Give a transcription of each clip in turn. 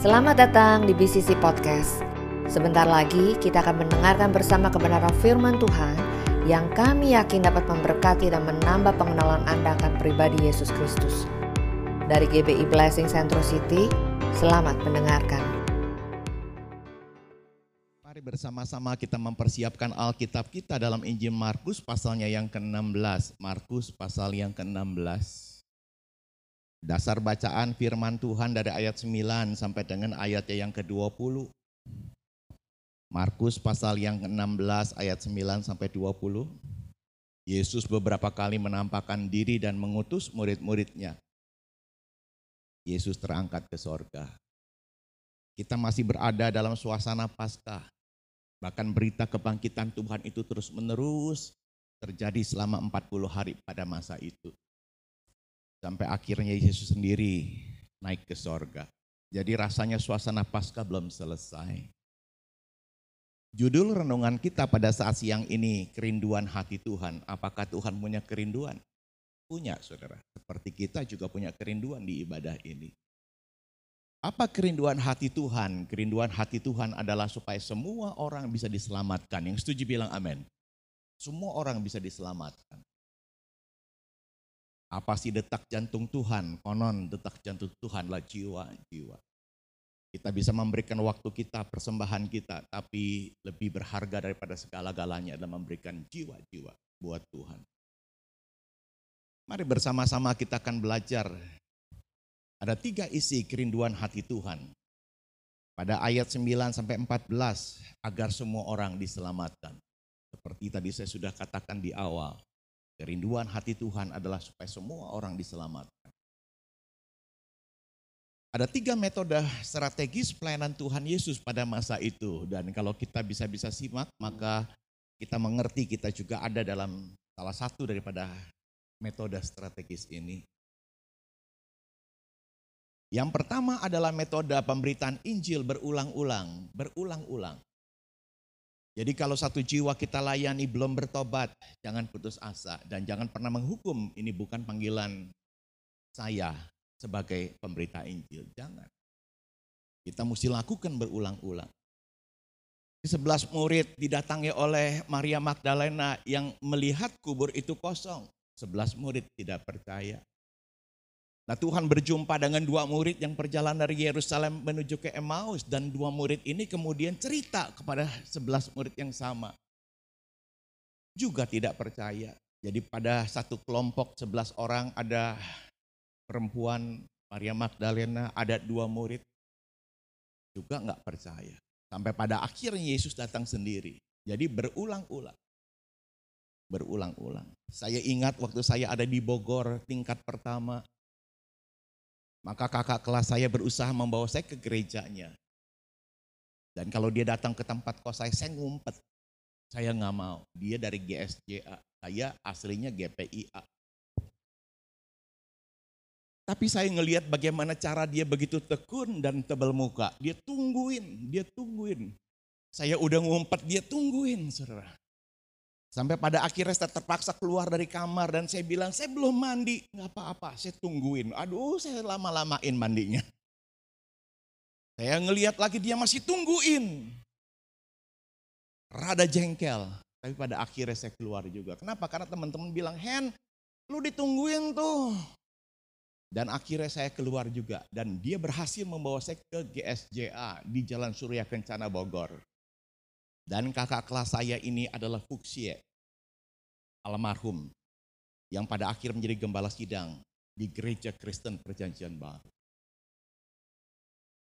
Selamat datang di BCC Podcast. Sebentar lagi kita akan mendengarkan bersama kebenaran firman Tuhan yang kami yakin dapat memberkati dan menambah pengenalan Anda akan pribadi Yesus Kristus. Dari GBI Blessing Central City, selamat mendengarkan. Mari bersama-sama kita mempersiapkan Alkitab kita dalam Injil Markus pasalnya yang ke-16. Markus pasal yang ke-16. Dasar bacaan firman Tuhan dari ayat 9 sampai dengan ayatnya yang ke-20. Markus pasal yang ke-16 ayat 9 sampai 20. Yesus beberapa kali menampakkan diri dan mengutus murid-muridnya. Yesus terangkat ke sorga. Kita masih berada dalam suasana Paskah. Bahkan berita kebangkitan Tuhan itu terus menerus terjadi selama 40 hari pada masa itu. Sampai akhirnya Yesus sendiri naik ke sorga. Jadi rasanya suasana Paskah belum selesai. Judul renungan kita pada saat siang ini, kerinduan hati Tuhan. Apakah Tuhan punya kerinduan? Punya saudara. Seperti kita juga punya kerinduan di ibadah ini. Apa kerinduan hati Tuhan? Kerinduan hati Tuhan adalah supaya semua orang bisa diselamatkan. Yang setuju bilang amin. Semua orang bisa diselamatkan. Apa sih detak jantung Tuhan? Konon detak jantung Tuhanlah jiwa-jiwa. Kita bisa memberikan waktu kita, persembahan kita, tapi lebih berharga daripada segala-galanya adalah memberikan jiwa-jiwa buat Tuhan. Mari bersama-sama kita akan belajar. Ada tiga isi kerinduan hati Tuhan. Pada ayat 9 sampai 14, agar semua orang diselamatkan. Seperti tadi saya sudah katakan di awal, Kerinduan hati Tuhan adalah supaya semua orang diselamatkan. Ada tiga metode strategis pelayanan Tuhan Yesus pada masa itu. Dan kalau kita bisa-bisa simak, maka kita mengerti kita juga ada dalam salah satu daripada metode strategis ini. Yang pertama adalah metode pemberitaan Injil berulang-ulang, berulang-ulang. Jadi kalau satu jiwa kita layani belum bertobat, jangan putus asa dan jangan pernah menghukum. Ini bukan panggilan saya sebagai pemberita Injil. Jangan. Kita mesti lakukan berulang-ulang. Sebelas murid didatangi oleh Maria Magdalena yang melihat kubur itu kosong. Sebelas murid tidak percaya. Nah Tuhan berjumpa dengan dua murid yang perjalanan dari Yerusalem menuju ke Emmaus. Dan dua murid ini kemudian cerita kepada sebelas murid yang sama. Juga tidak percaya. Jadi pada satu kelompok sebelas orang ada perempuan Maria Magdalena, ada dua murid. Juga nggak percaya. Sampai pada akhirnya Yesus datang sendiri. Jadi berulang-ulang. Berulang-ulang. Saya ingat waktu saya ada di Bogor tingkat pertama, maka kakak kelas saya berusaha membawa saya ke gerejanya. Dan kalau dia datang ke tempat kos saya, saya ngumpet. Saya nggak mau. Dia dari GSJA. Saya aslinya GPIA. Tapi saya ngelihat bagaimana cara dia begitu tekun dan tebal muka. Dia tungguin, dia tungguin. Saya udah ngumpet, dia tungguin, saudara. Sampai pada akhirnya saya terpaksa keluar dari kamar dan saya bilang, saya belum mandi. Nggak apa-apa, saya tungguin. Aduh, saya lama-lamain mandinya. Saya ngeliat lagi dia masih tungguin. Rada jengkel. Tapi pada akhirnya saya keluar juga. Kenapa? Karena teman-teman bilang, Hen, lu ditungguin tuh. Dan akhirnya saya keluar juga. Dan dia berhasil membawa saya ke GSJA di Jalan Surya Kencana Bogor. Dan kakak kelas saya ini adalah Fuksie, almarhum, yang pada akhir menjadi gembala sidang di gereja Kristen Perjanjian Baru.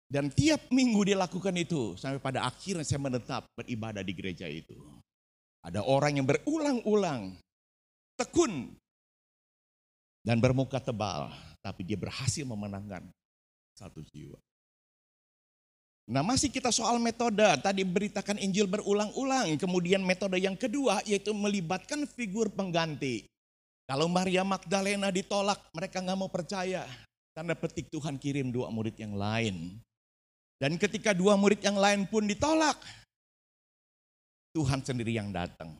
Dan tiap minggu dia lakukan itu, sampai pada akhirnya saya menetap beribadah di gereja itu. Ada orang yang berulang-ulang, tekun, dan bermuka tebal, tapi dia berhasil memenangkan satu jiwa. Nah masih kita soal metode, tadi beritakan Injil berulang-ulang. Kemudian metode yang kedua yaitu melibatkan figur pengganti. Kalau Maria Magdalena ditolak, mereka nggak mau percaya. Tanda petik Tuhan kirim dua murid yang lain. Dan ketika dua murid yang lain pun ditolak, Tuhan sendiri yang datang.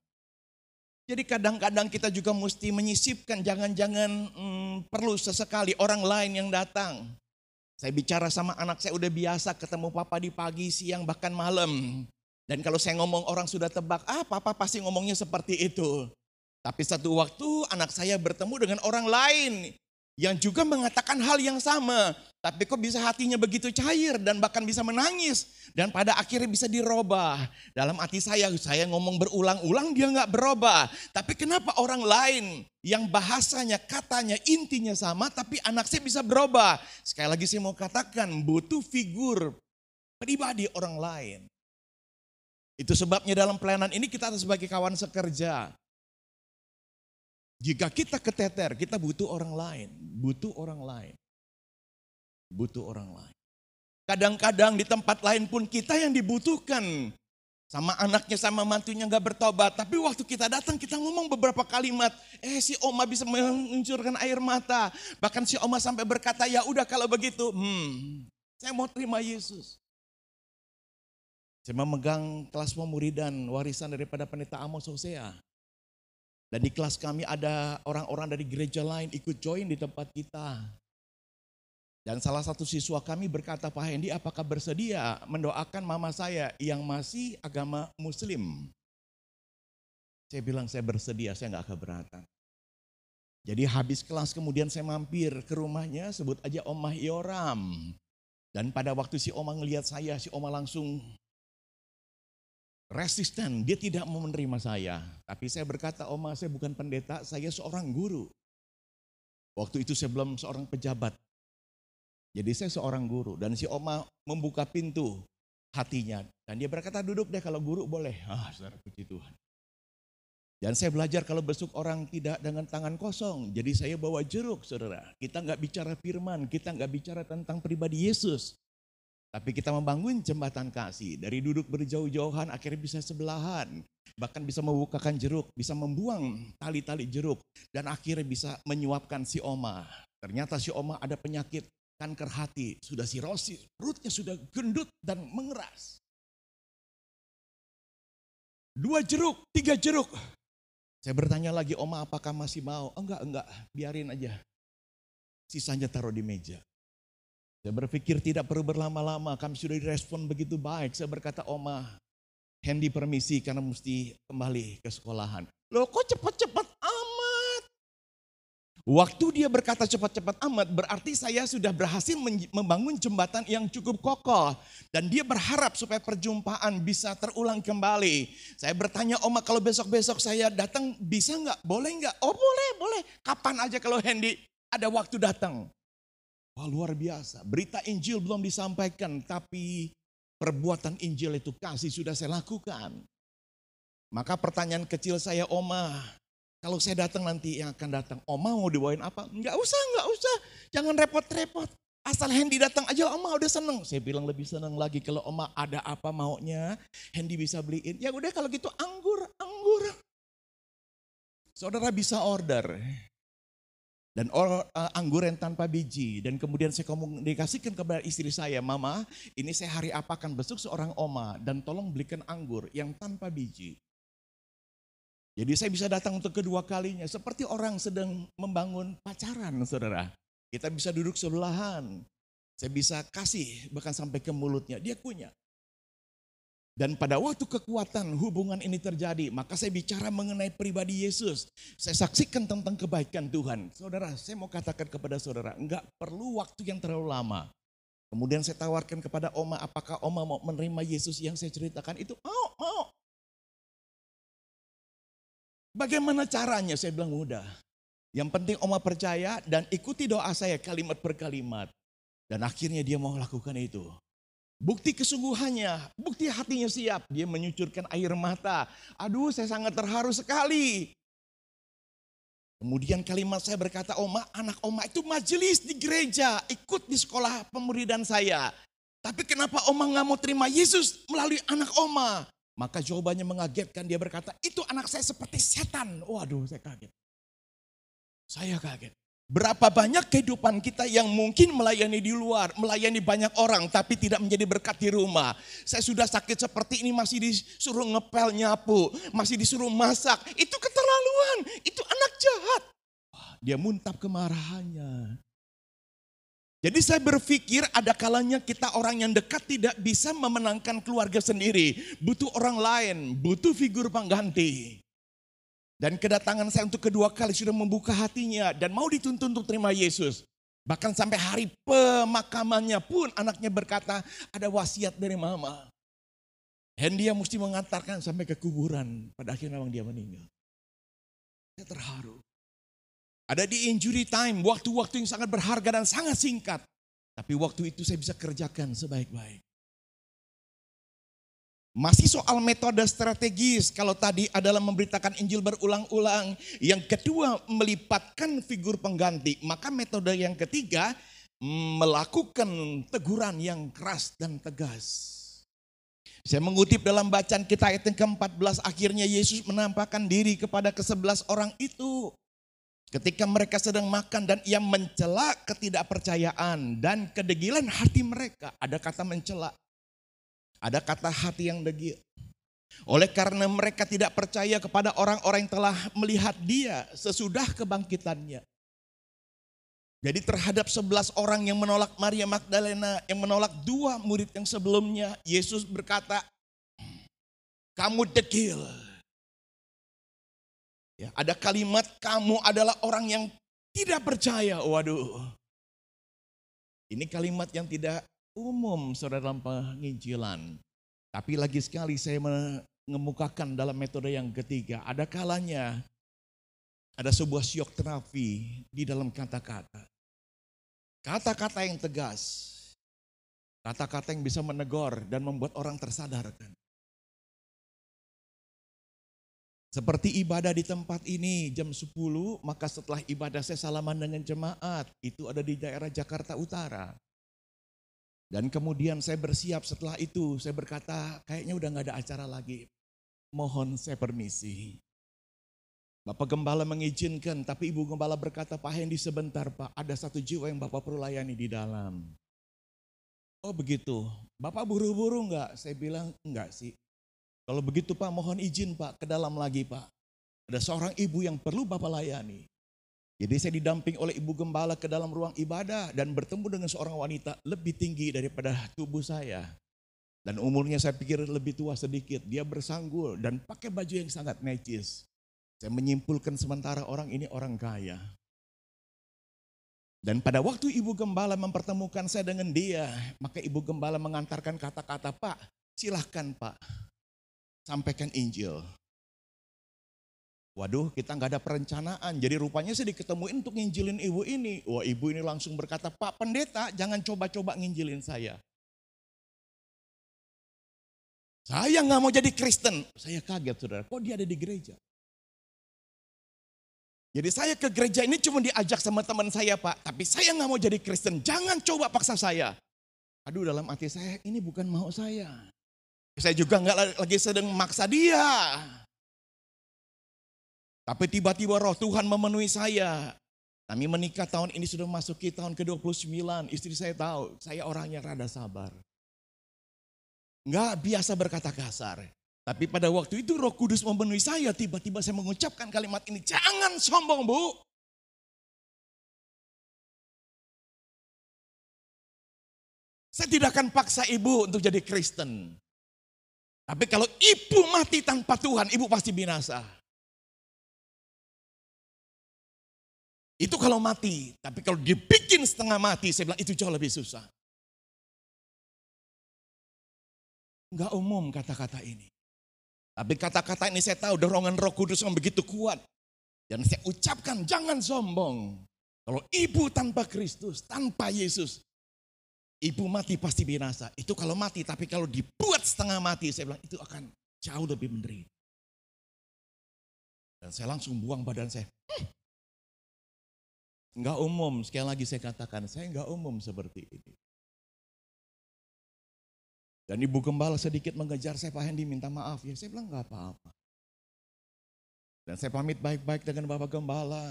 Jadi kadang-kadang kita juga mesti menyisipkan, jangan-jangan hmm, perlu sesekali orang lain yang datang. Saya bicara sama anak saya udah biasa ketemu papa di pagi, siang, bahkan malam. Dan kalau saya ngomong orang sudah tebak, ah papa pasti ngomongnya seperti itu. Tapi satu waktu anak saya bertemu dengan orang lain yang juga mengatakan hal yang sama. Tapi kok bisa hatinya begitu cair dan bahkan bisa menangis. Dan pada akhirnya bisa dirubah. Dalam hati saya, saya ngomong berulang-ulang dia nggak berubah. Tapi kenapa orang lain yang bahasanya, katanya, intinya sama tapi anak saya bisa berubah. Sekali lagi saya mau katakan butuh figur pribadi orang lain. Itu sebabnya dalam pelayanan ini kita harus sebagai kawan sekerja. Jika kita keteter, kita butuh orang lain. Butuh orang lain. Butuh orang lain. Kadang-kadang di tempat lain pun kita yang dibutuhkan. Sama anaknya, sama mantunya gak bertobat. Tapi waktu kita datang kita ngomong beberapa kalimat. Eh si oma bisa menguncurkan air mata. Bahkan si oma sampai berkata ya udah kalau begitu. Hmm, saya mau terima Yesus. Saya memegang kelas pemuridan warisan daripada pendeta Amos Hosea. Dan di kelas kami ada orang-orang dari gereja lain ikut join di tempat kita. Dan salah satu siswa kami berkata, Pak Hendy apakah bersedia mendoakan mama saya yang masih agama muslim? Saya bilang saya bersedia, saya nggak keberatan. Jadi habis kelas kemudian saya mampir ke rumahnya, sebut aja Omah Yoram. Dan pada waktu si Oma ngelihat saya, si Oma langsung resisten, dia tidak mau menerima saya. Tapi saya berkata, Oma saya bukan pendeta, saya seorang guru. Waktu itu saya belum seorang pejabat. Jadi saya seorang guru. Dan si Oma membuka pintu hatinya. Dan dia berkata, duduk deh kalau guru boleh. Ah, saudara puji Tuhan. Dan saya belajar kalau besok orang tidak dengan tangan kosong. Jadi saya bawa jeruk saudara. Kita nggak bicara firman, kita nggak bicara tentang pribadi Yesus. Tapi kita membangun jembatan kasih. Dari duduk berjauh-jauhan akhirnya bisa sebelahan. Bahkan bisa membukakan jeruk, bisa membuang tali-tali jeruk. Dan akhirnya bisa menyuapkan si Oma. Ternyata si Oma ada penyakit kanker hati. Sudah sirosis, perutnya sudah gendut dan mengeras. Dua jeruk, tiga jeruk. Saya bertanya lagi, Oma apakah masih mau? Enggak, enggak, biarin aja. Sisanya taruh di meja. Saya berpikir tidak perlu berlama-lama, kami sudah direspon begitu baik. Saya berkata, Oma, Hendy permisi karena mesti kembali ke sekolahan. Loh kok cepat-cepat? Waktu dia berkata cepat-cepat amat, berarti saya sudah berhasil membangun jembatan yang cukup kokoh. Dan dia berharap supaya perjumpaan bisa terulang kembali. Saya bertanya, Oma kalau besok-besok saya datang bisa nggak? Boleh nggak? Oh boleh, boleh. Kapan aja kalau Hendy ada waktu datang. Wah luar biasa. Berita Injil belum disampaikan, tapi perbuatan Injil itu kasih sudah saya lakukan. Maka pertanyaan kecil saya, Oma, kalau saya datang nanti yang akan datang, Oma mau dibawain apa? Enggak usah, enggak usah. Jangan repot-repot. Asal Hendy datang aja, Oma udah seneng. Saya bilang lebih seneng lagi kalau Oma ada apa maunya, Hendy bisa beliin. Ya udah kalau gitu anggur, anggur. Saudara bisa order dan uh, anggur yang tanpa biji dan kemudian saya komunikasikan kepada istri saya, "Mama, ini saya hari apa akan besok seorang oma dan tolong belikan anggur yang tanpa biji." Jadi saya bisa datang untuk kedua kalinya seperti orang sedang membangun pacaran, Saudara. Kita bisa duduk sebelahan. Saya bisa kasih bahkan sampai ke mulutnya, dia punya. Dan pada waktu kekuatan hubungan ini terjadi, maka saya bicara mengenai pribadi Yesus. Saya saksikan tentang kebaikan Tuhan. Saudara, saya mau katakan kepada saudara, enggak perlu waktu yang terlalu lama. Kemudian saya tawarkan kepada Oma, apakah Oma mau menerima Yesus yang saya ceritakan itu? Mau, mau. Bagaimana caranya? Saya bilang mudah. Yang penting Oma percaya dan ikuti doa saya kalimat per kalimat. Dan akhirnya dia mau lakukan itu. Bukti kesungguhannya, bukti hatinya siap. Dia menyucurkan air mata. Aduh saya sangat terharu sekali. Kemudian kalimat saya berkata, Oma, anak Oma itu majelis di gereja, ikut di sekolah pemuridan saya. Tapi kenapa Oma nggak mau terima Yesus melalui anak Oma? Maka jawabannya mengagetkan, dia berkata, itu anak saya seperti setan. Waduh, saya kaget. Saya kaget. Berapa banyak kehidupan kita yang mungkin melayani di luar, melayani banyak orang tapi tidak menjadi berkat di rumah. Saya sudah sakit seperti ini masih disuruh ngepel nyapu, masih disuruh masak. Itu keterlaluan, itu anak jahat. Dia muntap kemarahannya. Jadi saya berpikir ada kalanya kita orang yang dekat tidak bisa memenangkan keluarga sendiri. Butuh orang lain, butuh figur pengganti. Dan kedatangan saya untuk kedua kali sudah membuka hatinya dan mau dituntun untuk terima Yesus. Bahkan sampai hari pemakamannya pun anaknya berkata ada wasiat dari mama. Dan dia mesti mengantarkan sampai ke kuburan. Pada akhirnya memang dia meninggal. Saya terharu. Ada di injury time, waktu-waktu yang sangat berharga dan sangat singkat. Tapi waktu itu saya bisa kerjakan sebaik-baik. Masih soal metode strategis, kalau tadi adalah memberitakan Injil berulang-ulang. Yang kedua, melipatkan figur pengganti. Maka metode yang ketiga, melakukan teguran yang keras dan tegas. Saya mengutip dalam bacaan kita ayat yang ke-14, akhirnya Yesus menampakkan diri kepada ke-11 orang itu. Ketika mereka sedang makan dan ia mencela ketidakpercayaan dan kedegilan hati mereka. Ada kata mencela. Ada kata hati yang degil. Oleh karena mereka tidak percaya kepada orang-orang yang telah melihat dia sesudah kebangkitannya. Jadi terhadap sebelas orang yang menolak Maria Magdalena, yang menolak dua murid yang sebelumnya, Yesus berkata, kamu degil Ya, ada kalimat kamu adalah orang yang tidak percaya. Waduh. Ini kalimat yang tidak umum saudara dalam penginjilan. Tapi lagi sekali saya mengemukakan dalam metode yang ketiga. Ada kalanya ada sebuah syok terapi di dalam kata-kata. Kata-kata yang tegas. Kata-kata yang bisa menegur dan membuat orang tersadarkan. Seperti ibadah di tempat ini jam 10, maka setelah ibadah saya salaman dengan jemaat. Itu ada di daerah Jakarta Utara. Dan kemudian saya bersiap setelah itu, saya berkata kayaknya udah gak ada acara lagi. Mohon saya permisi. Bapak Gembala mengizinkan, tapi Ibu Gembala berkata, Pak Hendi sebentar Pak, ada satu jiwa yang Bapak perlu layani di dalam. Oh begitu, Bapak buru-buru enggak? Saya bilang enggak sih. Kalau begitu Pak, mohon izin Pak, ke dalam lagi Pak. Ada seorang ibu yang perlu Bapak layani. Jadi saya didamping oleh ibu gembala ke dalam ruang ibadah dan bertemu dengan seorang wanita lebih tinggi daripada tubuh saya. Dan umurnya saya pikir lebih tua sedikit. Dia bersanggul dan pakai baju yang sangat necis. Saya menyimpulkan sementara orang ini orang kaya. Dan pada waktu ibu gembala mempertemukan saya dengan dia, maka ibu gembala mengantarkan kata-kata, Pak, silahkan Pak, sampaikan Injil. Waduh, kita nggak ada perencanaan. Jadi rupanya saya diketemuin untuk nginjilin ibu ini. Wah, ibu ini langsung berkata, Pak Pendeta, jangan coba-coba nginjilin saya. Saya nggak mau jadi Kristen. Saya kaget, saudara. Kok dia ada di gereja? Jadi saya ke gereja ini cuma diajak sama teman saya, Pak. Tapi saya nggak mau jadi Kristen. Jangan coba paksa saya. Aduh, dalam hati saya, ini bukan mau saya. Saya juga nggak lagi sedang memaksa dia. Tapi tiba-tiba roh Tuhan memenuhi saya. Kami menikah tahun ini sudah masuki tahun ke-29. Istri saya tahu, saya orangnya rada sabar. Nggak biasa berkata kasar. Tapi pada waktu itu roh kudus memenuhi saya. Tiba-tiba saya mengucapkan kalimat ini. Jangan sombong bu. Saya tidak akan paksa ibu untuk jadi Kristen. Tapi kalau ibu mati tanpa Tuhan, ibu pasti binasa. Itu kalau mati, tapi kalau dibikin setengah mati, saya bilang itu jauh lebih susah. Enggak umum kata-kata ini. Tapi kata-kata ini saya tahu dorongan roh kudus yang begitu kuat. Dan saya ucapkan jangan sombong. Kalau ibu tanpa Kristus, tanpa Yesus, Ibu mati pasti binasa. Itu kalau mati, tapi kalau dibuat setengah mati, saya bilang itu akan jauh lebih menderita. Dan saya langsung buang badan saya. Enggak umum, sekali lagi saya katakan, saya enggak umum seperti ini. Dan ibu gembala sedikit mengejar saya, Pak Hendi minta maaf ya. Saya bilang enggak apa-apa. Dan saya pamit baik-baik dengan Bapak Gembala.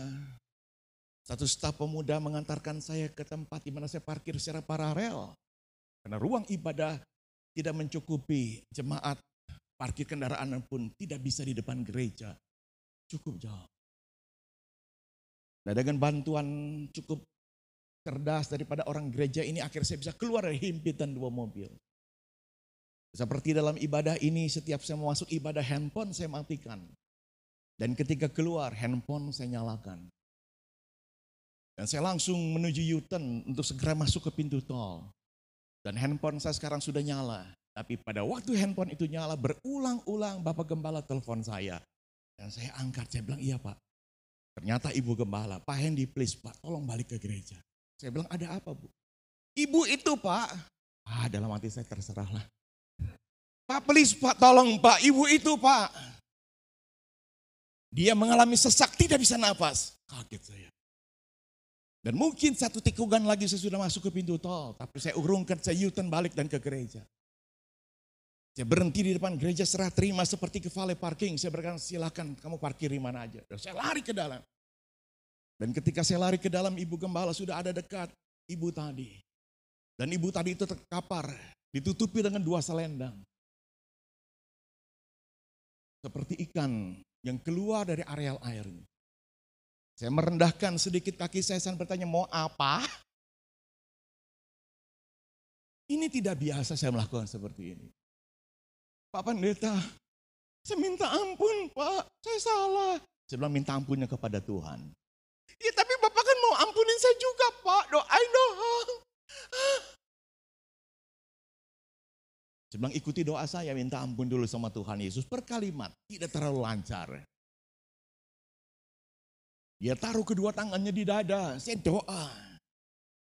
Satu staf pemuda mengantarkan saya ke tempat di mana saya parkir secara paralel. Karena ruang ibadah tidak mencukupi jemaat parkir kendaraan pun tidak bisa di depan gereja. Cukup jauh. Nah dengan bantuan cukup cerdas daripada orang gereja ini akhirnya saya bisa keluar dari himpitan dua mobil. Seperti dalam ibadah ini setiap saya masuk ibadah handphone saya matikan. Dan ketika keluar handphone saya nyalakan. Dan saya langsung menuju Yuten untuk segera masuk ke pintu tol. Dan handphone saya sekarang sudah nyala. Tapi pada waktu handphone itu nyala berulang-ulang Bapak Gembala telepon saya. Dan saya angkat, saya bilang iya Pak. Ternyata Ibu Gembala, Pak Hendy please Pak tolong balik ke gereja. Saya bilang ada apa Bu? Ibu itu Pak. Ah dalam hati saya terserahlah. Pak please Pak tolong Pak, Ibu itu Pak. Dia mengalami sesak tidak bisa nafas. Kaget saya. Dan mungkin satu tikungan lagi saya sudah masuk ke pintu tol. Tapi saya urungkan, saya u balik dan ke gereja. Saya berhenti di depan gereja serah terima seperti ke valet parking. Saya berkata silakan kamu parkir di mana aja. Dan saya lari ke dalam. Dan ketika saya lari ke dalam ibu gembala sudah ada dekat ibu tadi. Dan ibu tadi itu terkapar. Ditutupi dengan dua selendang. Seperti ikan yang keluar dari areal airnya. Saya merendahkan sedikit kaki saya dan bertanya, mau apa? Ini tidak biasa saya melakukan seperti ini. Pak Pendeta, saya minta ampun Pak, saya salah. Saya bilang minta ampunnya kepada Tuhan. Ya tapi Bapak kan mau ampunin saya juga Pak, doain dong. Saya bilang ikuti doa saya, minta ampun dulu sama Tuhan Yesus per kalimat, tidak terlalu lancar. Dia taruh kedua tangannya di dada, saya doa.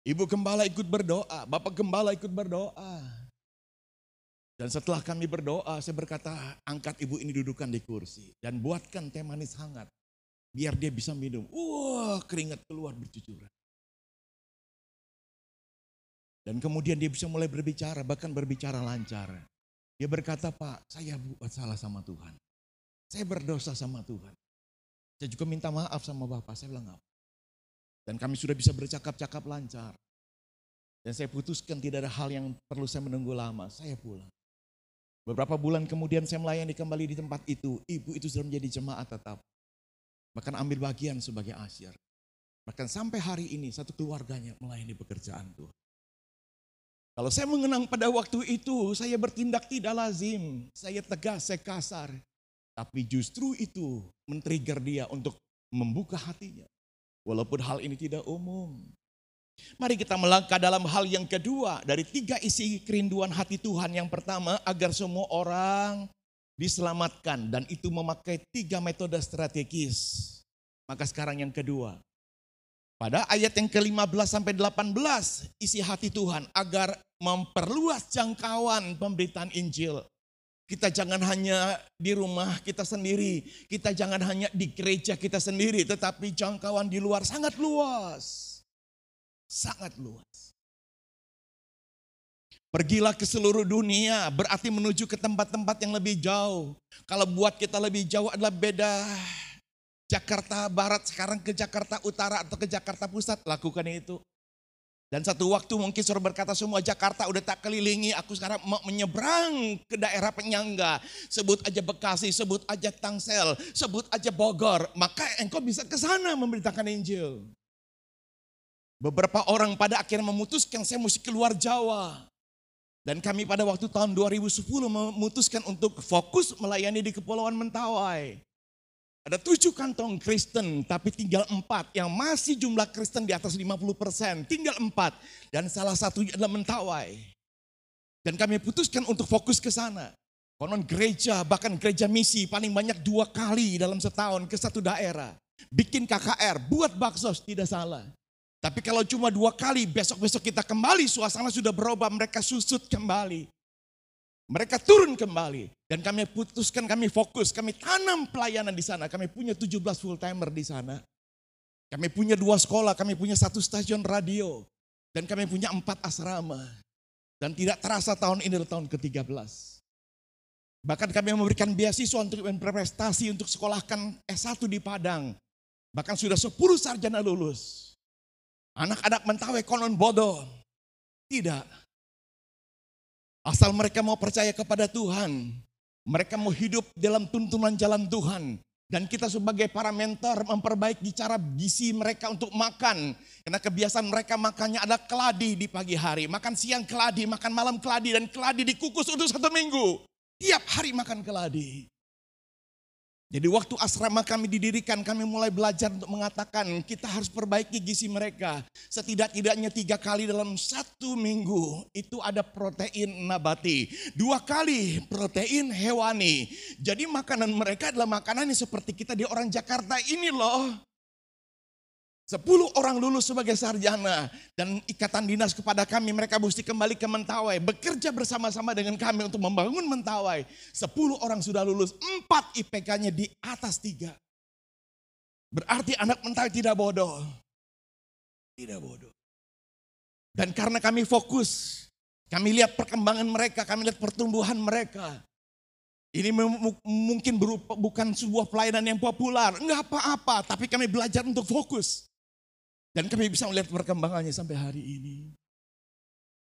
Ibu gembala ikut berdoa, bapak gembala ikut berdoa. Dan setelah kami berdoa, saya berkata, angkat ibu ini dudukan di kursi. Dan buatkan teh manis hangat. Biar dia bisa minum. Wah, keringat keluar bercucuran. Dan kemudian dia bisa mulai berbicara, bahkan berbicara lancar. Dia berkata, Pak, saya buat salah sama Tuhan. Saya berdosa sama Tuhan. Saya juga minta maaf sama Bapak, saya bilang apa. Dan kami sudah bisa bercakap-cakap lancar. Dan saya putuskan tidak ada hal yang perlu saya menunggu lama, saya pulang. Beberapa bulan kemudian saya melayani kembali di tempat itu, ibu itu sudah menjadi jemaat tetap. Bahkan ambil bagian sebagai asyir. Bahkan sampai hari ini satu keluarganya melayani pekerjaan Tuhan. Kalau saya mengenang pada waktu itu, saya bertindak tidak lazim. Saya tegas, saya kasar. Tapi justru itu men-trigger dia untuk membuka hatinya. Walaupun hal ini tidak umum. Mari kita melangkah dalam hal yang kedua dari tiga isi kerinduan hati Tuhan. Yang pertama agar semua orang diselamatkan dan itu memakai tiga metode strategis. Maka sekarang yang kedua. Pada ayat yang ke-15 sampai 18 isi hati Tuhan agar memperluas jangkauan pemberitaan Injil kita jangan hanya di rumah kita sendiri, kita jangan hanya di gereja kita sendiri, tetapi jangkauan di luar sangat luas. Sangat luas. Pergilah ke seluruh dunia, berarti menuju ke tempat-tempat yang lebih jauh. Kalau buat kita lebih jauh adalah beda. Jakarta Barat sekarang ke Jakarta Utara atau ke Jakarta Pusat, lakukan itu. Dan satu waktu mungkin suruh berkata semua Jakarta udah tak kelilingi, aku sekarang mau menyeberang ke daerah penyangga. Sebut aja Bekasi, sebut aja Tangsel, sebut aja Bogor. Maka engkau bisa ke sana memberitakan Injil. Beberapa orang pada akhirnya memutuskan saya mesti keluar Jawa. Dan kami pada waktu tahun 2010 memutuskan untuk fokus melayani di Kepulauan Mentawai. Ada tujuh kantong Kristen, tapi tinggal empat. Yang masih jumlah Kristen di atas 50 persen, tinggal empat. Dan salah satunya adalah Mentawai. Dan kami putuskan untuk fokus ke sana. Konon gereja, bahkan gereja misi paling banyak dua kali dalam setahun ke satu daerah. Bikin KKR, buat bakso, tidak salah. Tapi kalau cuma dua kali, besok-besok kita kembali, suasana sudah berubah, mereka susut kembali. Mereka turun kembali dan kami putuskan kami fokus, kami tanam pelayanan di sana. Kami punya 17 full timer di sana. Kami punya dua sekolah, kami punya satu stasiun radio dan kami punya empat asrama. Dan tidak terasa tahun ini adalah tahun ke-13. Bahkan kami memberikan beasiswa untuk berprestasi untuk sekolahkan S1 di Padang. Bahkan sudah 10 sarjana lulus. Anak-anak mentawai konon bodoh. Tidak, Asal mereka mau percaya kepada Tuhan, mereka mau hidup dalam tuntunan jalan Tuhan, Dan kita sebagai para mentor memperbaiki cara gizi mereka untuk makan. Karena kebiasaan mereka makannya ada keladi di pagi hari. Makan siang keladi, makan malam keladi. Dan keladi dikukus untuk satu minggu. Tiap hari makan keladi. Jadi waktu asrama kami didirikan, kami mulai belajar untuk mengatakan kita harus perbaiki gizi mereka. Setidak-tidaknya tiga kali dalam satu minggu itu ada protein nabati. Dua kali protein hewani. Jadi makanan mereka adalah makanan yang seperti kita di orang Jakarta ini loh. Sepuluh orang lulus sebagai sarjana dan ikatan dinas kepada kami mereka mesti kembali ke Mentawai. Bekerja bersama-sama dengan kami untuk membangun Mentawai. Sepuluh orang sudah lulus, empat IPK-nya di atas tiga. Berarti anak Mentawai tidak bodoh. Tidak bodoh. Dan karena kami fokus, kami lihat perkembangan mereka, kami lihat pertumbuhan mereka. Ini mungkin berupa, bukan sebuah pelayanan yang populer, enggak apa-apa, tapi kami belajar untuk fokus. Dan kami bisa melihat perkembangannya sampai hari ini.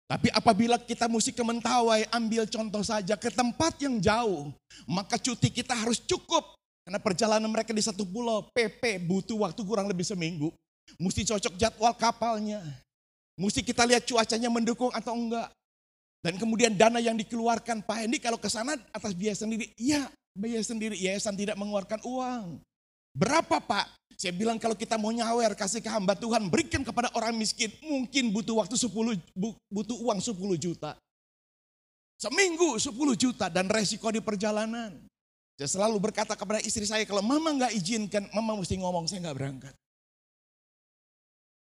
Tapi apabila kita mesti ke Mentawai, ambil contoh saja ke tempat yang jauh, maka cuti kita harus cukup. Karena perjalanan mereka di satu pulau, PP butuh waktu kurang lebih seminggu. Mesti cocok jadwal kapalnya. Mesti kita lihat cuacanya mendukung atau enggak. Dan kemudian dana yang dikeluarkan, Pak Hendi kalau ke sana atas biaya sendiri, iya biaya sendiri, yayasan tidak mengeluarkan uang. Berapa Pak? Saya bilang kalau kita mau nyawer kasih ke hamba Tuhan berikan kepada orang miskin. Mungkin butuh waktu 10, butuh uang 10 juta. Seminggu 10 juta dan resiko di perjalanan. Saya selalu berkata kepada istri saya kalau mama nggak izinkan, mama mesti ngomong saya nggak berangkat.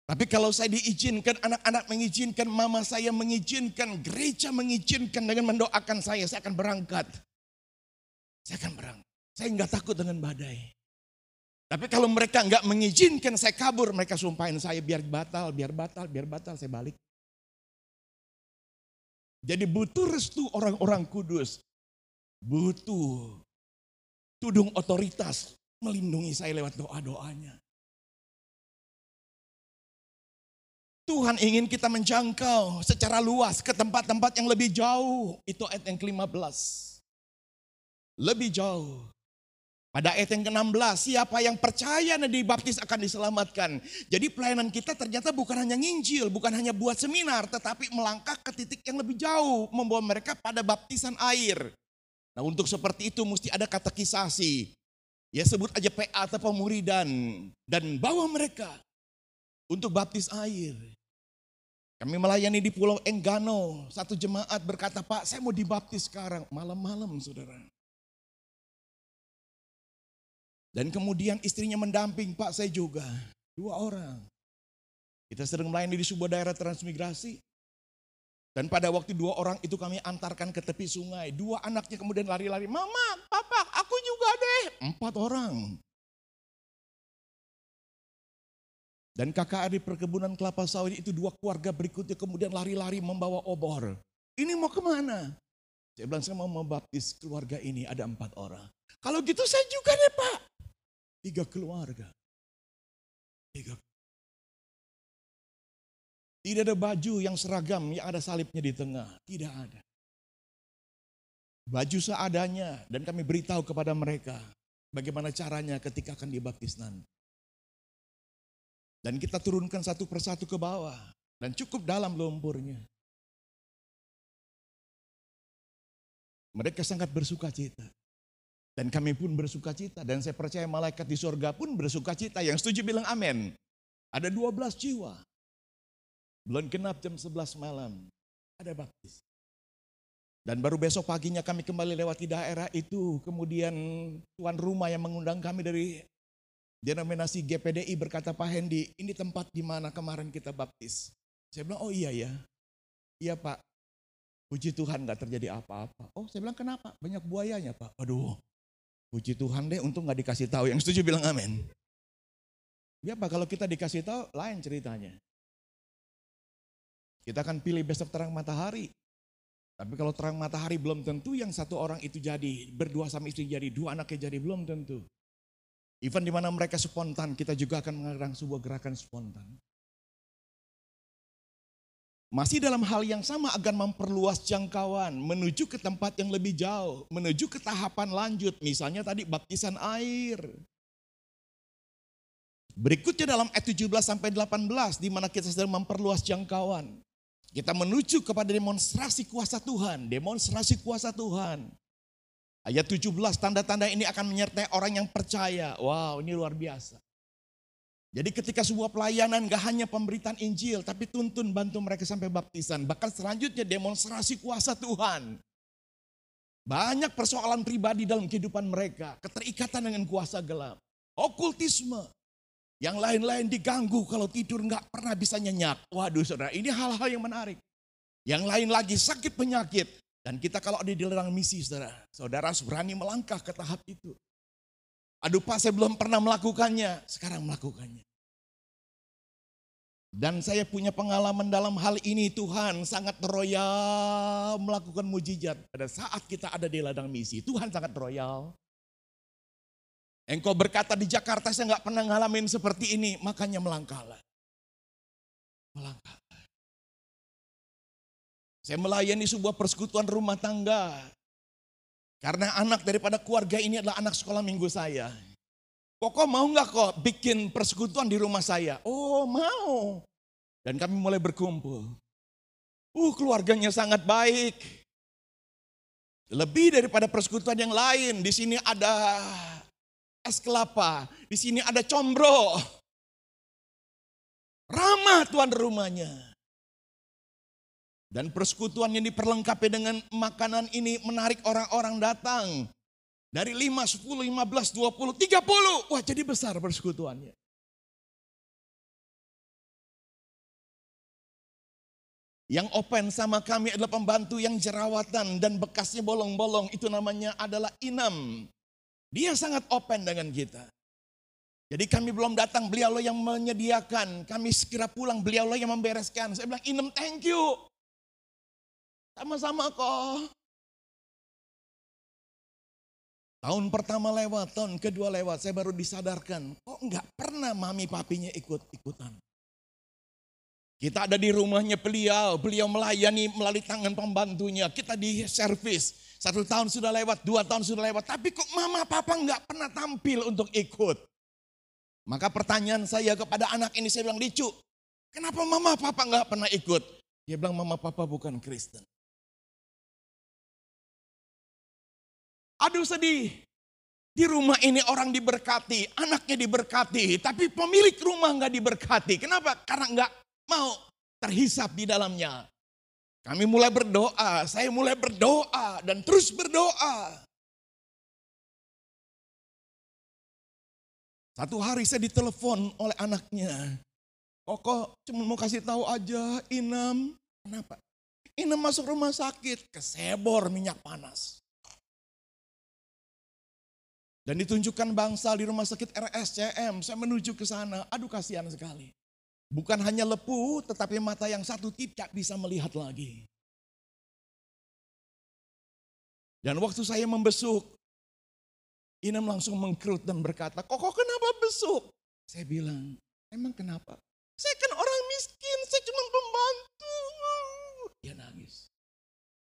Tapi kalau saya diizinkan, anak-anak mengizinkan, mama saya mengizinkan, gereja mengizinkan dengan mendoakan saya, saya akan berangkat. Saya akan berangkat. Saya nggak takut dengan badai. Tapi kalau mereka nggak mengizinkan saya kabur, mereka sumpahin saya biar batal, biar batal, biar batal, saya balik. Jadi butuh restu orang-orang kudus. Butuh tudung otoritas melindungi saya lewat doa-doanya. Tuhan ingin kita menjangkau secara luas ke tempat-tempat yang lebih jauh. Itu ayat yang ke-15. Lebih jauh. Pada ayat yang ke-16, siapa yang percaya dan dibaptis akan diselamatkan. Jadi pelayanan kita ternyata bukan hanya nginjil, bukan hanya buat seminar, tetapi melangkah ke titik yang lebih jauh, membawa mereka pada baptisan air. Nah untuk seperti itu mesti ada katekisasi. Ya sebut aja PA atau pemuridan. Dan bawa mereka untuk baptis air. Kami melayani di Pulau Enggano. Satu jemaat berkata, Pak saya mau dibaptis sekarang. Malam-malam saudara. Dan kemudian istrinya mendamping, Pak saya juga. Dua orang. Kita sering melayani di sebuah daerah transmigrasi. Dan pada waktu dua orang itu kami antarkan ke tepi sungai. Dua anaknya kemudian lari-lari, Mama, Papa, aku juga deh. Empat orang. Dan kakak adik perkebunan kelapa sawit itu dua keluarga berikutnya kemudian lari-lari membawa obor. Ini mau ke mana? Saya bilang saya mau membaptis keluarga ini ada empat orang. Kalau gitu saya juga deh pak. Tiga keluarga. Tiga. Tidak ada baju yang seragam yang ada salibnya di tengah. Tidak ada. Baju seadanya dan kami beritahu kepada mereka bagaimana caranya ketika akan dibaptis nanti. Dan kita turunkan satu persatu ke bawah dan cukup dalam lumpurnya. Mereka sangat bersuka cita. Dan kami pun bersuka cita. Dan saya percaya malaikat di surga pun bersuka cita. Yang setuju bilang amin. Ada 12 jiwa. Belum genap jam 11 malam. Ada baptis. Dan baru besok paginya kami kembali lewati daerah itu. Kemudian tuan rumah yang mengundang kami dari denominasi GPDI berkata Pak Hendi, ini tempat di mana kemarin kita baptis. Saya bilang, oh iya ya. Iya Pak, Puji Tuhan gak terjadi apa-apa. Oh saya bilang kenapa? Banyak buayanya Pak. Aduh Puji Tuhan deh, untung gak dikasih tahu. Yang setuju bilang amin. Ya kalau kita dikasih tahu, lain ceritanya. Kita akan pilih besok terang matahari. Tapi kalau terang matahari belum tentu yang satu orang itu jadi, berdua sama istri jadi, dua anaknya jadi, belum tentu. Even di mana mereka spontan, kita juga akan mengarang sebuah gerakan spontan. Masih dalam hal yang sama agar memperluas jangkauan, menuju ke tempat yang lebih jauh, menuju ke tahapan lanjut, misalnya tadi baptisan air. Berikutnya dalam ayat 17 sampai 18 di mana kita sedang memperluas jangkauan. Kita menuju kepada demonstrasi kuasa Tuhan, demonstrasi kuasa Tuhan. Ayat 17 tanda-tanda ini akan menyertai orang yang percaya. Wow, ini luar biasa. Jadi ketika sebuah pelayanan gak hanya pemberitaan Injil, tapi tuntun bantu mereka sampai baptisan. Bahkan selanjutnya demonstrasi kuasa Tuhan. Banyak persoalan pribadi dalam kehidupan mereka. Keterikatan dengan kuasa gelap. Okultisme. Yang lain-lain diganggu kalau tidur gak pernah bisa nyenyak. Waduh saudara ini hal-hal yang menarik. Yang lain lagi sakit penyakit. Dan kita kalau ada di ladang misi saudara. Saudara berani melangkah ke tahap itu. Aduh Pak saya belum pernah melakukannya, sekarang melakukannya. Dan saya punya pengalaman dalam hal ini Tuhan sangat royal melakukan mujizat pada saat kita ada di ladang misi. Tuhan sangat royal. Engkau berkata di Jakarta saya nggak pernah ngalamin seperti ini, makanya melangkahlah. Melangkah. Saya melayani sebuah persekutuan rumah tangga. Karena anak daripada keluarga ini adalah anak sekolah minggu saya. Kok mau nggak kok bikin persekutuan di rumah saya? Oh mau. Dan kami mulai berkumpul. Uh keluarganya sangat baik. Lebih daripada persekutuan yang lain. Di sini ada es kelapa. Di sini ada combro. Ramah tuan rumahnya. Dan persekutuan yang diperlengkapi dengan makanan ini menarik orang-orang datang. Dari 5, 10, 15, 20, 30. Wah jadi besar persekutuannya. Yang open sama kami adalah pembantu yang jerawatan dan bekasnya bolong-bolong. Itu namanya adalah Inam. Dia sangat open dengan kita. Jadi kami belum datang, beliau yang menyediakan. Kami segera pulang, beliau yang membereskan. Saya bilang, Inem thank you. Sama-sama kok. Tahun pertama lewat, tahun kedua lewat, saya baru disadarkan, kok enggak pernah mami papinya ikut-ikutan. Kita ada di rumahnya beliau, beliau melayani melalui tangan pembantunya, kita di servis. Satu tahun sudah lewat, dua tahun sudah lewat, tapi kok mama papa enggak pernah tampil untuk ikut. Maka pertanyaan saya kepada anak ini, saya bilang, Dicu, kenapa mama papa enggak pernah ikut? Dia bilang, mama papa bukan Kristen. Aduh sedih. Di rumah ini orang diberkati, anaknya diberkati, tapi pemilik rumah nggak diberkati. Kenapa? Karena nggak mau terhisap di dalamnya. Kami mulai berdoa, saya mulai berdoa dan terus berdoa. Satu hari saya ditelepon oleh anaknya. Koko cuma mau kasih tahu aja, Inam. Kenapa? Inam masuk rumah sakit, kesebor minyak panas. Dan ditunjukkan bangsa di rumah sakit RSCM, saya menuju ke sana. Aduh kasihan sekali. Bukan hanya lepuh, tetapi mata yang satu tidak bisa melihat lagi. Dan waktu saya membesuk, Inem langsung mengkerut dan berkata, kok kenapa besuk? Saya bilang, emang kenapa? Saya kan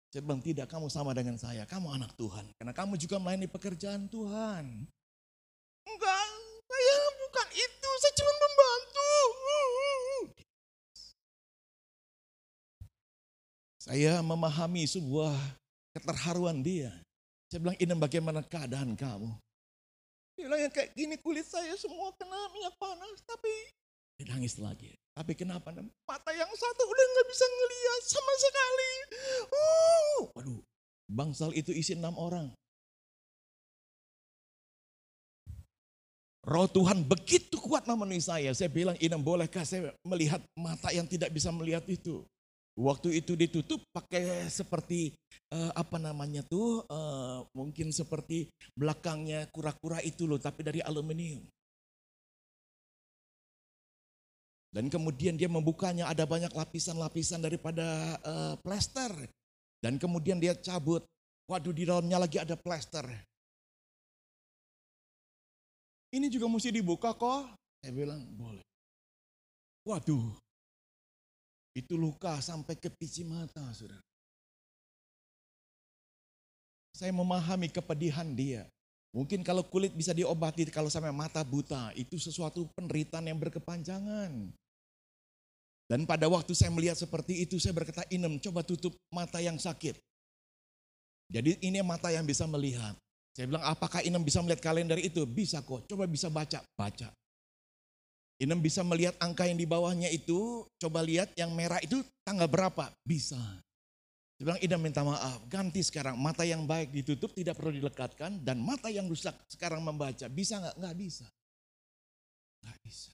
Saya bilang tidak, kamu sama dengan saya. Kamu anak Tuhan. Karena kamu juga melayani pekerjaan Tuhan. Enggak, saya bukan itu. Saya cuma membantu. Saya memahami sebuah keterharuan dia. Saya bilang, ini bagaimana keadaan kamu? Dia bilang, ya kayak gini kulit saya semua kena minyak panas. Tapi dia nangis lagi. Tapi kenapa? Mata yang satu udah nggak bisa ngeliat sama sekali. Uh, waduh, bangsal itu isi enam orang. Roh Tuhan begitu kuat memenuhi saya. Saya bilang, Inam bolehkah saya melihat mata yang tidak bisa melihat itu? Waktu itu ditutup pakai seperti uh, apa namanya tuh, uh, mungkin seperti belakangnya kura-kura itu loh, tapi dari aluminium. Dan kemudian dia membukanya ada banyak lapisan-lapisan daripada uh, plester. Dan kemudian dia cabut. Waduh di dalamnya lagi ada plester. Ini juga mesti dibuka kok. Saya bilang boleh. Waduh. Itu luka sampai ke pici mata, saudara. Saya memahami kepedihan dia. Mungkin kalau kulit bisa diobati, kalau sampai mata buta, itu sesuatu penderitaan yang berkepanjangan. Dan pada waktu saya melihat seperti itu, saya berkata, Inem, coba tutup mata yang sakit. Jadi ini mata yang bisa melihat. Saya bilang, apakah Inem bisa melihat kalender itu? Bisa kok, coba bisa baca. Baca. Inem bisa melihat angka yang di bawahnya itu, coba lihat yang merah itu tanggal berapa? Bisa. Dia bilang, Ida minta maaf, ganti sekarang. Mata yang baik ditutup, tidak perlu dilekatkan. Dan mata yang rusak sekarang membaca. Bisa nggak? Nggak bisa. Nggak bisa.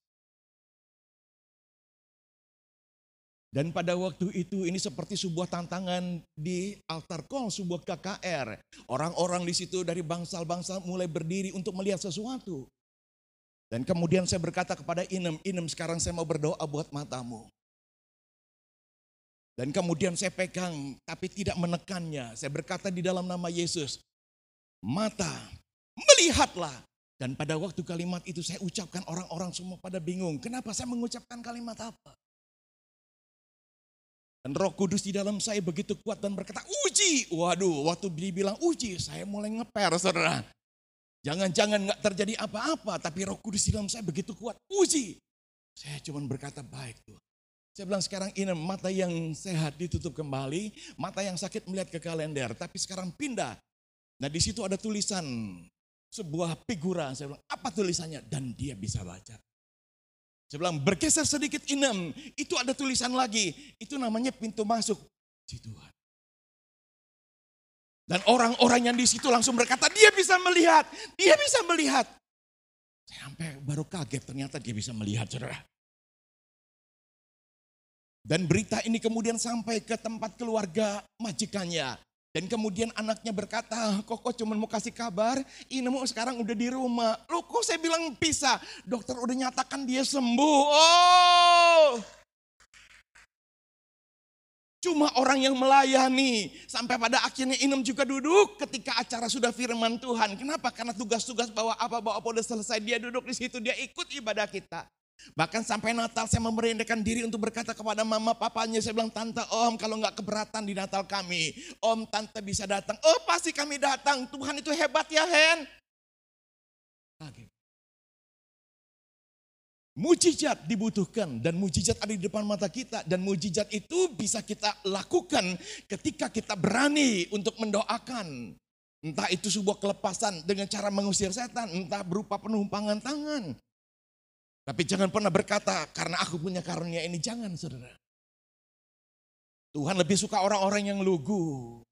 Dan pada waktu itu ini seperti sebuah tantangan di altar kol, sebuah KKR. Orang-orang di situ dari bangsal-bangsal mulai berdiri untuk melihat sesuatu. Dan kemudian saya berkata kepada Inem, Inem sekarang saya mau berdoa buat matamu. Dan kemudian saya pegang tapi tidak menekannya. Saya berkata di dalam nama Yesus, mata melihatlah. Dan pada waktu kalimat itu saya ucapkan orang-orang semua pada bingung. Kenapa saya mengucapkan kalimat apa? Dan roh kudus di dalam saya begitu kuat dan berkata, uji. Waduh, waktu dibilang uji, saya mulai ngeper saudara. Jangan-jangan nggak terjadi apa-apa, tapi roh kudus di dalam saya begitu kuat. Uji. Saya cuma berkata, baik Tuhan. Saya bilang sekarang ini mata yang sehat ditutup kembali, mata yang sakit melihat ke kalender, tapi sekarang pindah. Nah di situ ada tulisan sebuah figura. Saya bilang apa tulisannya? Dan dia bisa baca. Saya bilang bergeser sedikit inem, itu ada tulisan lagi. Itu namanya pintu masuk si Tuhan. Dan orang-orang yang di situ langsung berkata, dia bisa melihat, dia bisa melihat. Saya sampai baru kaget ternyata dia bisa melihat saudara. Dan berita ini kemudian sampai ke tempat keluarga majikannya. Dan kemudian anaknya berkata, kok cuma mau kasih kabar, ini mau sekarang udah di rumah. Loh kok saya bilang pisah, dokter udah nyatakan dia sembuh. Oh, Cuma orang yang melayani. Sampai pada akhirnya Inem juga duduk ketika acara sudah firman Tuhan. Kenapa? Karena tugas-tugas bawa apa, bawa apa udah selesai. Dia duduk di situ, dia ikut ibadah kita. Bahkan sampai Natal saya memerintahkan diri untuk berkata kepada mama papanya. Saya bilang, tante om kalau nggak keberatan di Natal kami. Om tante bisa datang. Oh pasti kami datang. Tuhan itu hebat ya Hen. Kaget. Mujizat dibutuhkan dan mujizat ada di depan mata kita dan mujizat itu bisa kita lakukan ketika kita berani untuk mendoakan. Entah itu sebuah kelepasan dengan cara mengusir setan, entah berupa penumpangan tangan, tapi jangan pernah berkata, karena aku punya karunia ini. Jangan saudara. Tuhan lebih suka orang-orang yang lugu.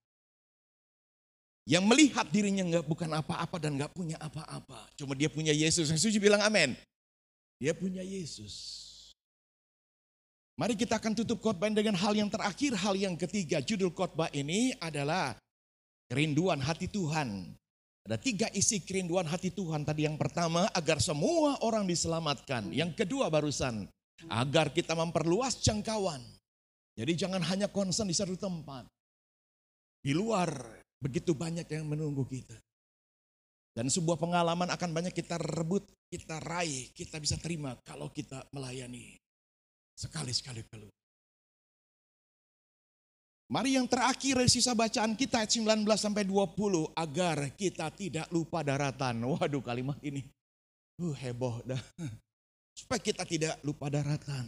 Yang melihat dirinya nggak bukan apa-apa dan nggak punya apa-apa. Cuma dia punya Yesus. Yang setuju bilang amin. Dia punya Yesus. Mari kita akan tutup khotbah dengan hal yang terakhir, hal yang ketiga. Judul khotbah ini adalah kerinduan hati Tuhan. Ada tiga isi kerinduan hati Tuhan tadi. Yang pertama agar semua orang diselamatkan. Yang kedua barusan agar kita memperluas jangkauan. Jadi jangan hanya konsen di satu tempat. Di luar begitu banyak yang menunggu kita. Dan sebuah pengalaman akan banyak kita rebut, kita raih, kita bisa terima kalau kita melayani. Sekali-sekali keluar. Mari yang terakhir sisa bacaan kita ayat 19 sampai 20 agar kita tidak lupa daratan. Waduh kalimat ini. Uh, heboh dah. Supaya kita tidak lupa daratan.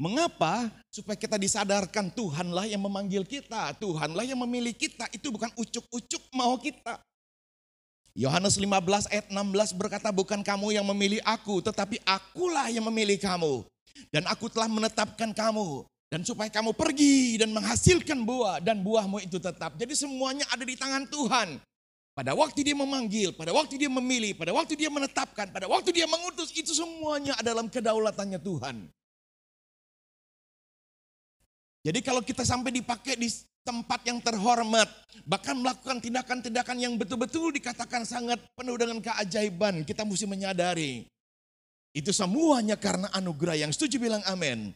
Mengapa? Supaya kita disadarkan Tuhanlah yang memanggil kita. Tuhanlah yang memilih kita. Itu bukan ucuk-ucuk mau kita. Yohanes 15 ayat 16 berkata bukan kamu yang memilih aku. Tetapi akulah yang memilih kamu. Dan aku telah menetapkan kamu dan supaya kamu pergi dan menghasilkan buah dan buahmu itu tetap. Jadi semuanya ada di tangan Tuhan. Pada waktu dia memanggil, pada waktu dia memilih, pada waktu dia menetapkan, pada waktu dia mengutus, itu semuanya dalam kedaulatannya Tuhan. Jadi kalau kita sampai dipakai di tempat yang terhormat, bahkan melakukan tindakan-tindakan yang betul-betul dikatakan sangat penuh dengan keajaiban, kita mesti menyadari. Itu semuanya karena anugerah yang setuju bilang amin.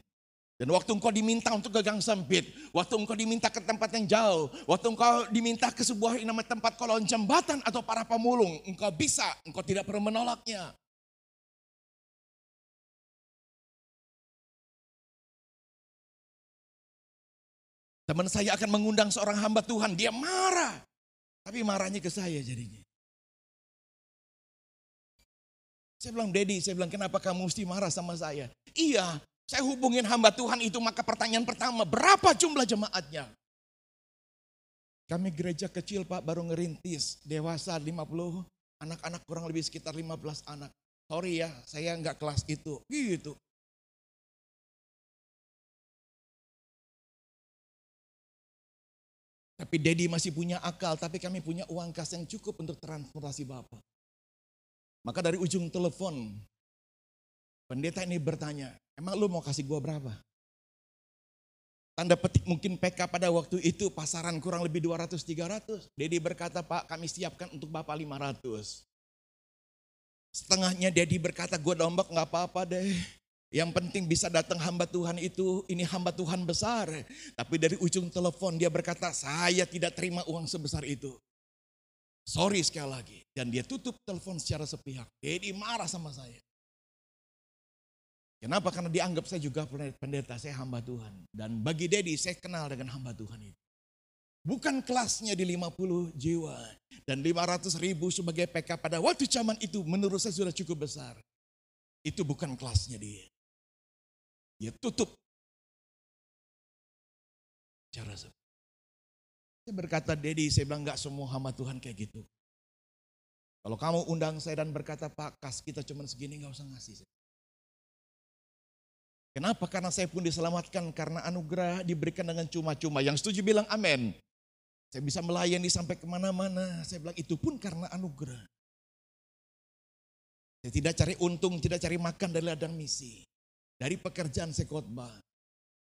Dan waktu engkau diminta untuk ke gang sempit, waktu engkau diminta ke tempat yang jauh, waktu engkau diminta ke sebuah nama tempat kolon jembatan atau para pemulung, engkau bisa, engkau tidak perlu menolaknya. Teman saya akan mengundang seorang hamba Tuhan, dia marah. Tapi marahnya ke saya jadinya. Saya bilang, Dedi, saya bilang, kenapa kamu mesti marah sama saya? Iya, saya hubungin hamba Tuhan itu, maka pertanyaan pertama, berapa jumlah jemaatnya? Kami gereja kecil Pak, baru ngerintis, dewasa 50, anak-anak kurang lebih sekitar 15 anak. Sorry ya, saya nggak kelas itu. Gitu. Tapi Dedi masih punya akal, tapi kami punya uang kas yang cukup untuk transportasi Bapak. Maka dari ujung telepon, pendeta ini bertanya, emang lu mau kasih gua berapa? Tanda petik mungkin PK pada waktu itu pasaran kurang lebih 200-300. Dedi berkata, Pak kami siapkan untuk Bapak 500. Setengahnya Dedi berkata, gue dombak nggak apa-apa deh. Yang penting bisa datang hamba Tuhan itu, ini hamba Tuhan besar. Tapi dari ujung telepon dia berkata, saya tidak terima uang sebesar itu. Sorry sekali lagi. Dan dia tutup telepon secara sepihak. Dedi marah sama saya. Kenapa? Karena dianggap saya juga pendeta, saya hamba Tuhan. Dan bagi Dedi, saya kenal dengan hamba Tuhan itu. Bukan kelasnya di 50 jiwa. Dan 500 ribu sebagai PK pada waktu zaman itu menurut saya sudah cukup besar. Itu bukan kelasnya dia. Dia tutup. Cara saya. Saya berkata, Dedi, saya bilang enggak semua hamba Tuhan kayak gitu. Kalau kamu undang saya dan berkata, Pak, kas kita cuma segini, enggak usah ngasih. Kenapa? Karena saya pun diselamatkan karena anugerah diberikan dengan cuma-cuma. Yang setuju bilang amin. Saya bisa melayani sampai ke mana-mana. Saya bilang itu pun karena anugerah. Saya tidak cari untung, tidak cari makan dari ladang misi. Dari pekerjaan saya khotbah.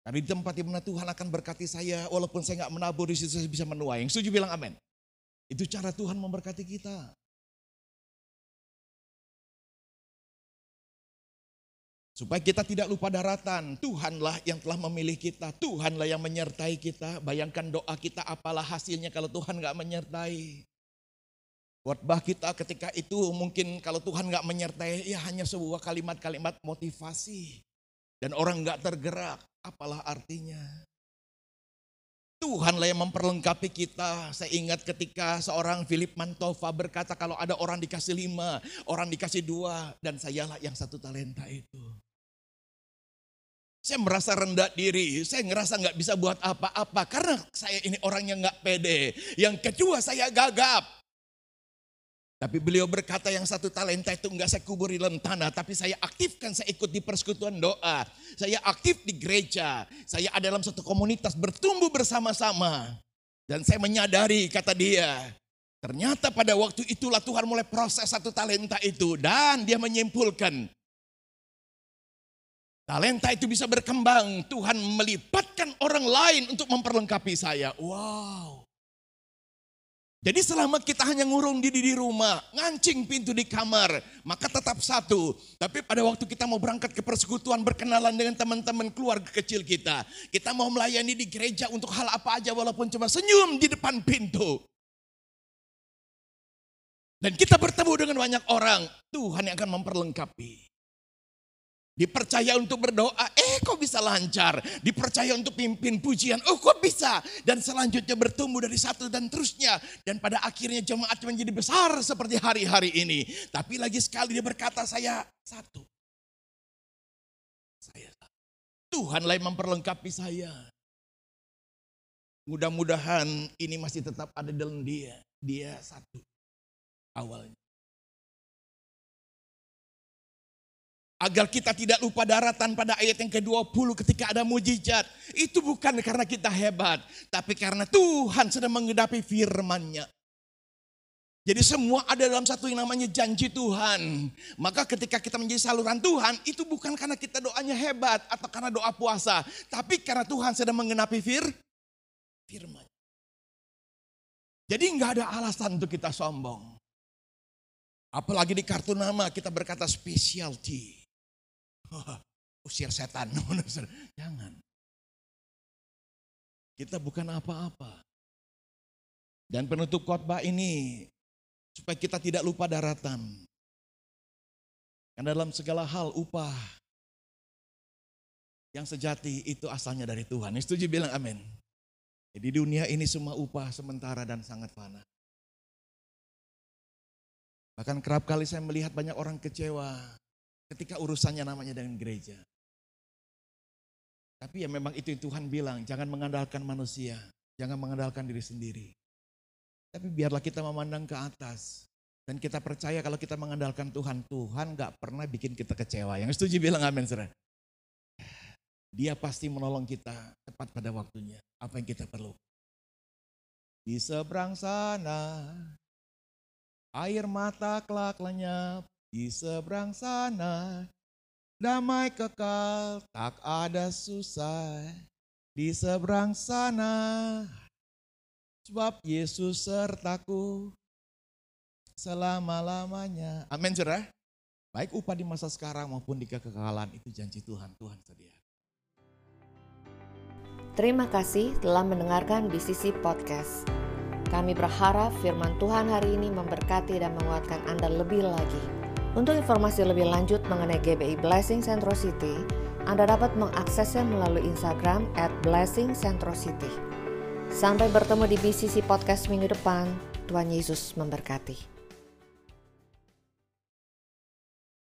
Karena di tempat di mana Tuhan akan berkati saya, walaupun saya nggak menabur di situ saya bisa menuai. Yang setuju bilang amin. Itu cara Tuhan memberkati kita. Supaya kita tidak lupa daratan, Tuhanlah yang telah memilih kita, Tuhanlah yang menyertai kita. Bayangkan doa kita apalah hasilnya kalau Tuhan nggak menyertai. Khotbah kita ketika itu mungkin kalau Tuhan nggak menyertai, ya hanya sebuah kalimat-kalimat motivasi. Dan orang nggak tergerak, apalah artinya. Tuhanlah yang memperlengkapi kita. Saya ingat ketika seorang Philip Mantova berkata kalau ada orang dikasih lima, orang dikasih dua, dan sayalah yang satu talenta itu. Saya merasa rendah diri, saya ngerasa nggak bisa buat apa-apa karena saya ini orang yang nggak pede. Yang kedua saya gagap. Tapi beliau berkata yang satu talenta itu enggak saya kubur di dalam tanah, tapi saya aktifkan, saya ikut di persekutuan doa. Saya aktif di gereja, saya ada dalam satu komunitas bertumbuh bersama-sama. Dan saya menyadari kata dia, ternyata pada waktu itulah Tuhan mulai proses satu talenta itu. Dan dia menyimpulkan, talenta itu bisa berkembang. Tuhan melipatkan orang lain untuk memperlengkapi saya. Wow. Jadi selama kita hanya ngurung diri di rumah, ngancing pintu di kamar, maka tetap satu. Tapi pada waktu kita mau berangkat ke persekutuan, berkenalan dengan teman-teman keluarga kecil kita. Kita mau melayani di gereja untuk hal apa aja walaupun cuma senyum di depan pintu. Dan kita bertemu dengan banyak orang, Tuhan yang akan memperlengkapi. Dipercaya untuk berdoa, eh kok bisa lancar. Dipercaya untuk pimpin pujian, oh kok bisa. Dan selanjutnya bertumbuh dari satu dan terusnya. Dan pada akhirnya jemaat menjadi besar seperti hari-hari ini. Tapi lagi sekali dia berkata, saya satu. Saya satu. Tuhan lain memperlengkapi saya. Mudah-mudahan ini masih tetap ada dalam dia. Dia satu awalnya. Agar kita tidak lupa daratan pada ayat yang ke-20 ketika ada mujizat. Itu bukan karena kita hebat. Tapi karena Tuhan sedang mengedapi firmannya. Jadi semua ada dalam satu yang namanya janji Tuhan. Maka ketika kita menjadi saluran Tuhan, itu bukan karena kita doanya hebat atau karena doa puasa. Tapi karena Tuhan sedang mengenapi fir, firman. Jadi nggak ada alasan untuk kita sombong. Apalagi di kartu nama kita berkata specialty. usir setan. Jangan. Kita bukan apa-apa. Dan penutup khotbah ini supaya kita tidak lupa daratan. Karena dalam segala hal upah yang sejati itu asalnya dari Tuhan. Yang setuju bilang amin. Jadi dunia ini semua upah sementara dan sangat fana. Bahkan kerap kali saya melihat banyak orang kecewa ketika urusannya namanya dengan gereja. Tapi ya memang itu yang Tuhan bilang, jangan mengandalkan manusia, jangan mengandalkan diri sendiri. Tapi biarlah kita memandang ke atas. Dan kita percaya kalau kita mengandalkan Tuhan, Tuhan gak pernah bikin kita kecewa. Yang setuju bilang amin, saudara. Dia pasti menolong kita tepat pada waktunya. Apa yang kita perlu. Di seberang sana, air mata kelak lenyap. Di seberang sana, damai kekal, tak ada susah. Di seberang sana, sebab Yesus sertaku selama-lamanya. Amin, saudara. Baik upah di masa sekarang maupun di kekekalan itu janji Tuhan. Tuhan sedia. Terima kasih telah mendengarkan BCC Podcast. Kami berharap firman Tuhan hari ini memberkati dan menguatkan Anda lebih lagi. Untuk informasi lebih lanjut mengenai GBI Blessing Centro City, Anda dapat mengaksesnya melalui Instagram at Blessing Centro City. Sampai bertemu di BCC Podcast minggu depan. Tuhan Yesus memberkati.